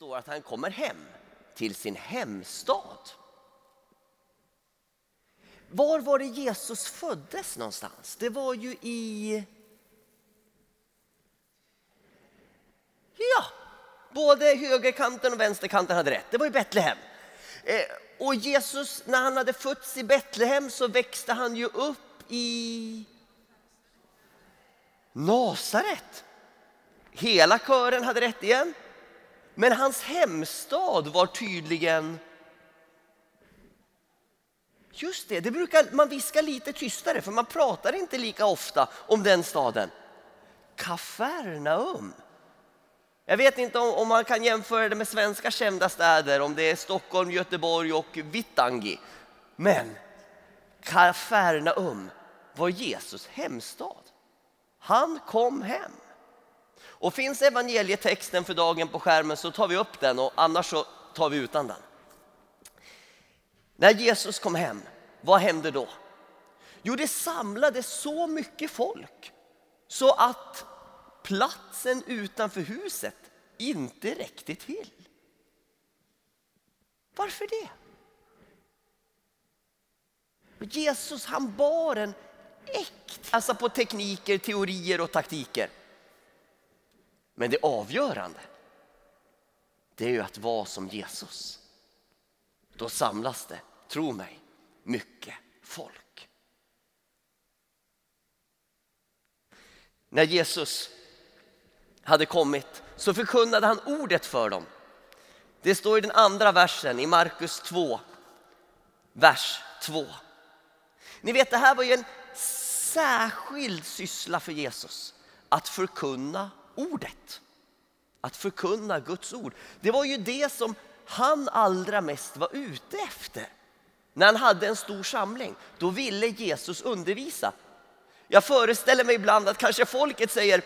står att han kommer hem till sin hemstad. Var var det Jesus föddes någonstans? Det var ju i... Ja, både högerkanten och vänsterkanten hade rätt. Det var i Betlehem. Eh, och Jesus, när han hade fötts i Betlehem så växte han ju upp i Nasaret. Hela kören hade rätt igen. Men hans hemstad var tydligen... Just det, det brukar man viska lite tystare för man pratar inte lika ofta om den staden. Kafarnaum. Jag vet inte om, om, man kan jämföra det med svenska kända städer, om det är Stockholm, Göteborg och Vittangi. Men Kafarnaum var Jesus hemstad. Han kom hem. Och finns evangelietexten för dagen på skärmen så tar vi upp den och annars så tar vi utan den. När Jesus kom hem, vad hände då? Jo, det samlades så mycket folk så att platsen utanför huset inte räckte till. Varför det? Jesus han bar en äkt, alltså på tekniker, teorier och taktiker. Men det avgörande, det är ju att vara som Jesus. Då samlas det, tro mig, mycket folk. När Jesus hade kommit så förkunnade han ordet för dem. Det står i den andra versen i Markus 2, vers 2. Ni vet, det här var ju en särskild syssla för Jesus, att förkunna ordet. Att förkunna Guds ord. Det var ju det som han allra mest var ute efter. När han hade en stor samling, då ville Jesus undervisa. Jag föreställer mig ibland att kanske folket säger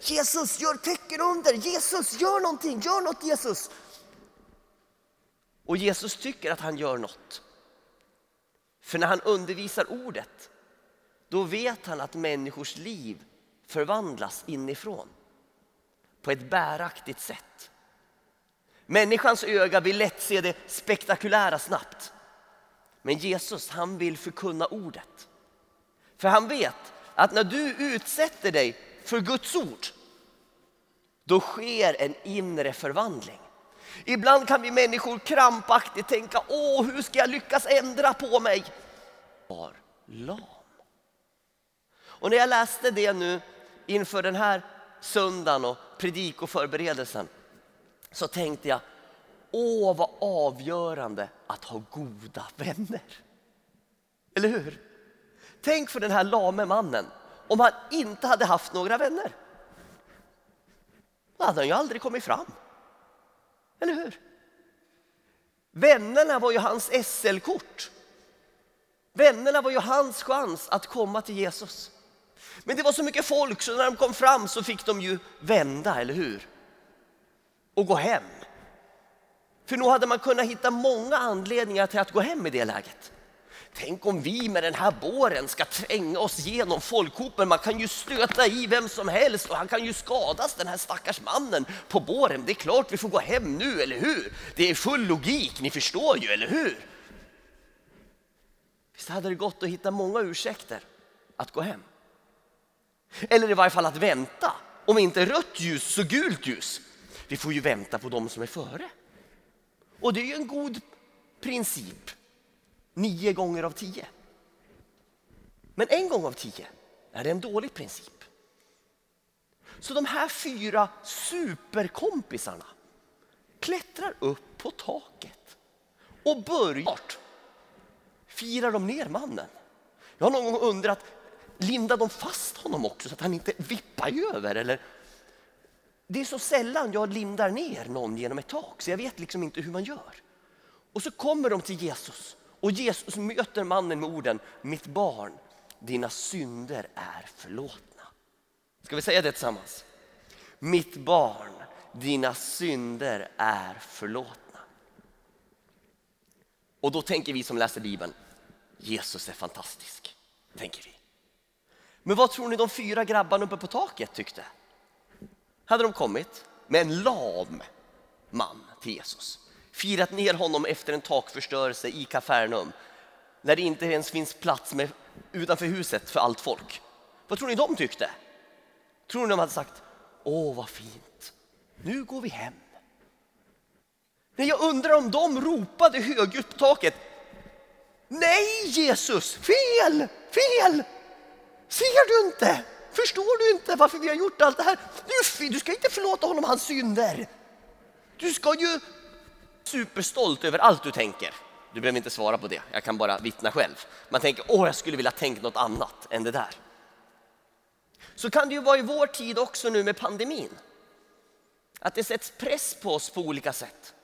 Jesus gör tecken under, Jesus gör någonting, gör något Jesus. Och Jesus tycker att han gör något. För när han undervisar ordet, då vet han att människors liv förvandlas inifrån på ett bäraktigt sätt. Människans öga vill lätt se det spektakulära snabbt. Men Jesus han vill förkunna ordet. För han vet att när du utsätter dig för Guds ord, då sker en inre förvandling. Ibland kan vi människor krampaktigt tänka, åh hur ska jag lyckas ändra på mig? Var lam. Och när jag läste det nu inför den här söndagen och predikoförberedelsen så tänkte jag, åh vad avgörande att ha goda vänner. Eller hur? Tänk för den här lame mannen om han inte hade haft några vänner. Då hade han ju aldrig kommit fram. Eller hur? Vännerna var ju hans SL-kort. Vännerna var ju hans chans att komma till Jesus. Men det var så mycket folk så när de kom fram så fick de ju vända, eller hur? Och gå hem. För nog hade man kunnat hitta många anledningar till att gå hem i det läget. Tänk om vi med den här båren ska tränga oss genom folkhopen. Man kan ju stöta i vem som helst och han kan ju skadas den här stackars mannen på båren. Det är klart vi får gå hem nu, eller hur? Det är full logik, ni förstår ju, eller hur? Visst hade det gått att hitta många ursäkter att gå hem. Eller i varje fall att vänta. Om inte rött ljus så gult ljus. Vi får ju vänta på dem som är före. Och det är ju en god princip. Nio gånger av tio. Men en gång av tio är det en dålig princip. Så de här fyra superkompisarna klättrar upp på taket och börjar firar de ner mannen. Jag har någon gång undrat, lindar de fast honom också så att han inte vippar över? Eller? Det är så sällan jag lindar ner någon genom ett tak så jag vet liksom inte hur man gör. Och så kommer de till Jesus och Jesus möter mannen med orden Mitt barn, dina synder är förlåtna. Ska vi säga det tillsammans? Mitt barn, dina synder är förlåtna. Och då tänker vi som läser Bibeln, Jesus är fantastisk, tänker vi. Men vad tror ni de fyra grabbarna uppe på taket tyckte? Hade de kommit med en lam man till Jesus. Firat ner honom efter en takförstörelse i Kafarnaum. När det inte ens finns plats med, utanför huset för allt folk. Vad tror ni de tyckte? Tror ni de hade sagt, åh vad fint, nu går vi hem. Nej, jag undrar om de ropade högljutt på taket. Nej Jesus, fel, fel! Ser du inte? Förstår du inte varför vi har gjort allt det här? Du, du ska inte förlåta honom hans synder. Du ska ju superstolt över allt du tänker. Du behöver inte svara på det, jag kan bara vittna själv. Man tänker, åh jag skulle vilja tänka något annat än det där. Så kan det ju vara i vår tid också nu med pandemin. Att det sätts press på oss på olika sätt.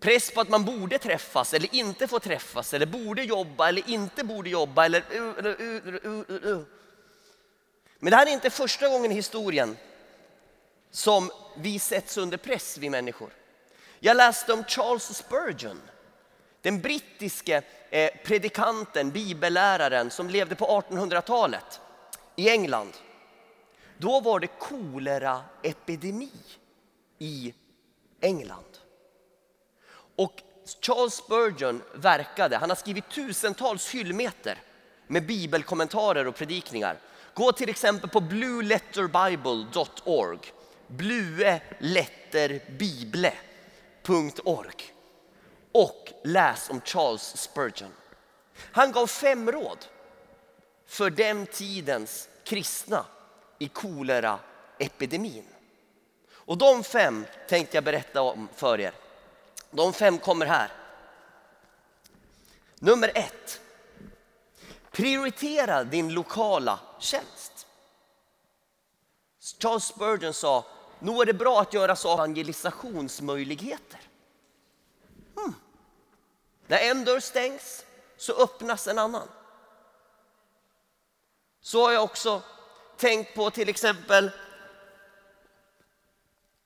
Press på att man borde träffas eller inte få träffas eller borde jobba eller inte borde jobba. Eller... Men det här är inte första gången i historien som vi sätts under press, vi människor. Jag läste om Charles Spurgeon, den brittiske eh, predikanten, bibelläraren som levde på 1800-talet i England. Då var det koleraepidemi i England. Och Charles Spurgeon verkade, han har skrivit tusentals hyllmeter med bibelkommentarer och predikningar. Gå till exempel på blueletterbible.org, blueletterbible.org och läs om Charles Spurgeon. Han gav fem råd för den tidens kristna i koleraepidemin. Och de fem tänkte jag berätta om för er. De fem kommer här. Nummer ett. Prioritera din lokala tjänst. Charles Spurgeon sa, nog är det bra att göra så evangelisationsmöjligheter. Hmm. När en dörr stängs så öppnas en annan. Så har jag också tänkt på till exempel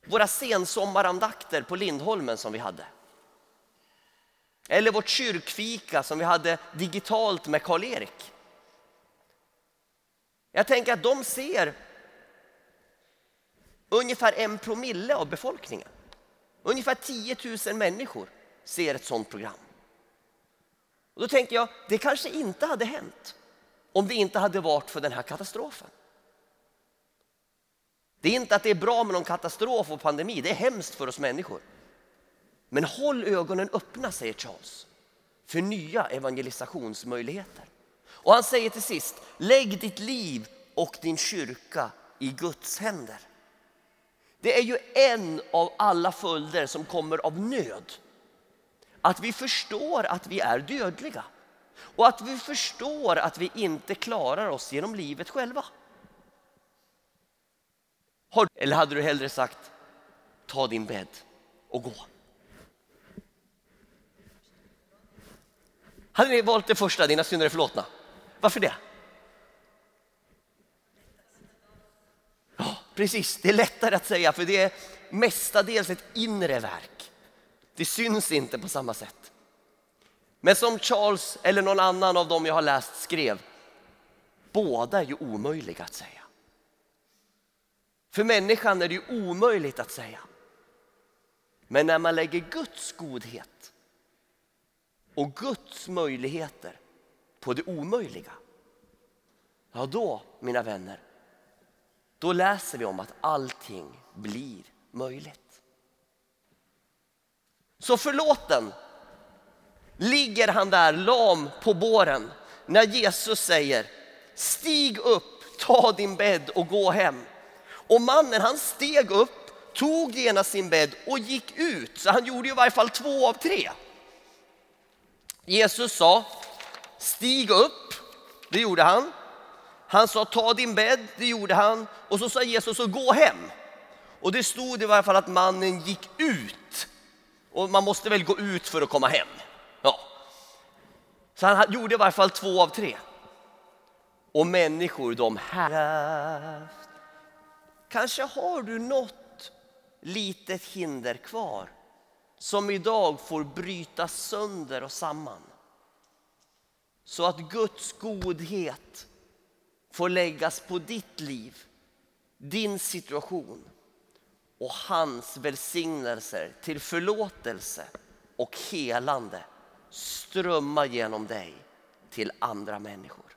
våra sensommarandakter på Lindholmen som vi hade. Eller vårt kyrkfika som vi hade digitalt med Karl-Erik. Jag tänker att de ser ungefär en promille av befolkningen. Ungefär 10 000 människor ser ett sådant program. Och då tänker jag, det kanske inte hade hänt om det inte hade varit för den här katastrofen. Det är inte att det är bra med någon katastrof och pandemi, det är hemskt för oss människor. Men håll ögonen öppna, säger Charles, för nya evangelisationsmöjligheter. Och han säger till sist, lägg ditt liv och din kyrka i Guds händer. Det är ju en av alla följder som kommer av nöd. Att vi förstår att vi är dödliga och att vi förstår att vi inte klarar oss genom livet själva. Eller hade du hellre sagt, ta din bädd och gå? Hade ni valt det första, dina synder är förlåtna? Varför det? Ja, precis. Det är lättare att säga för det är mestadels ett inre verk. Det syns inte på samma sätt. Men som Charles eller någon annan av dem jag har läst skrev, båda är ju omöjliga att säga. För människan är det ju omöjligt att säga. Men när man lägger Guds godhet och Guds möjligheter på det omöjliga. Ja, då, mina vänner, då läser vi om att allting blir möjligt. Så förlåten ligger han där lam på båren när Jesus säger stig upp, ta din bädd och gå hem. Och mannen han steg upp, tog genast sin bädd och gick ut. Så han gjorde i varje fall två av tre. Jesus sa stig upp, det gjorde han. Han sa ta din bädd, det gjorde han. Och så sa Jesus och gå hem. Och det stod i varje fall att mannen gick ut. Och man måste väl gå ut för att komma hem. Ja. Så han gjorde i varje fall två av tre. Och människor de här Kanske har du något litet hinder kvar som idag får brytas sönder och samman. Så att Guds godhet får läggas på ditt liv, din situation och hans välsignelser till förlåtelse och helande strömma genom dig till andra människor.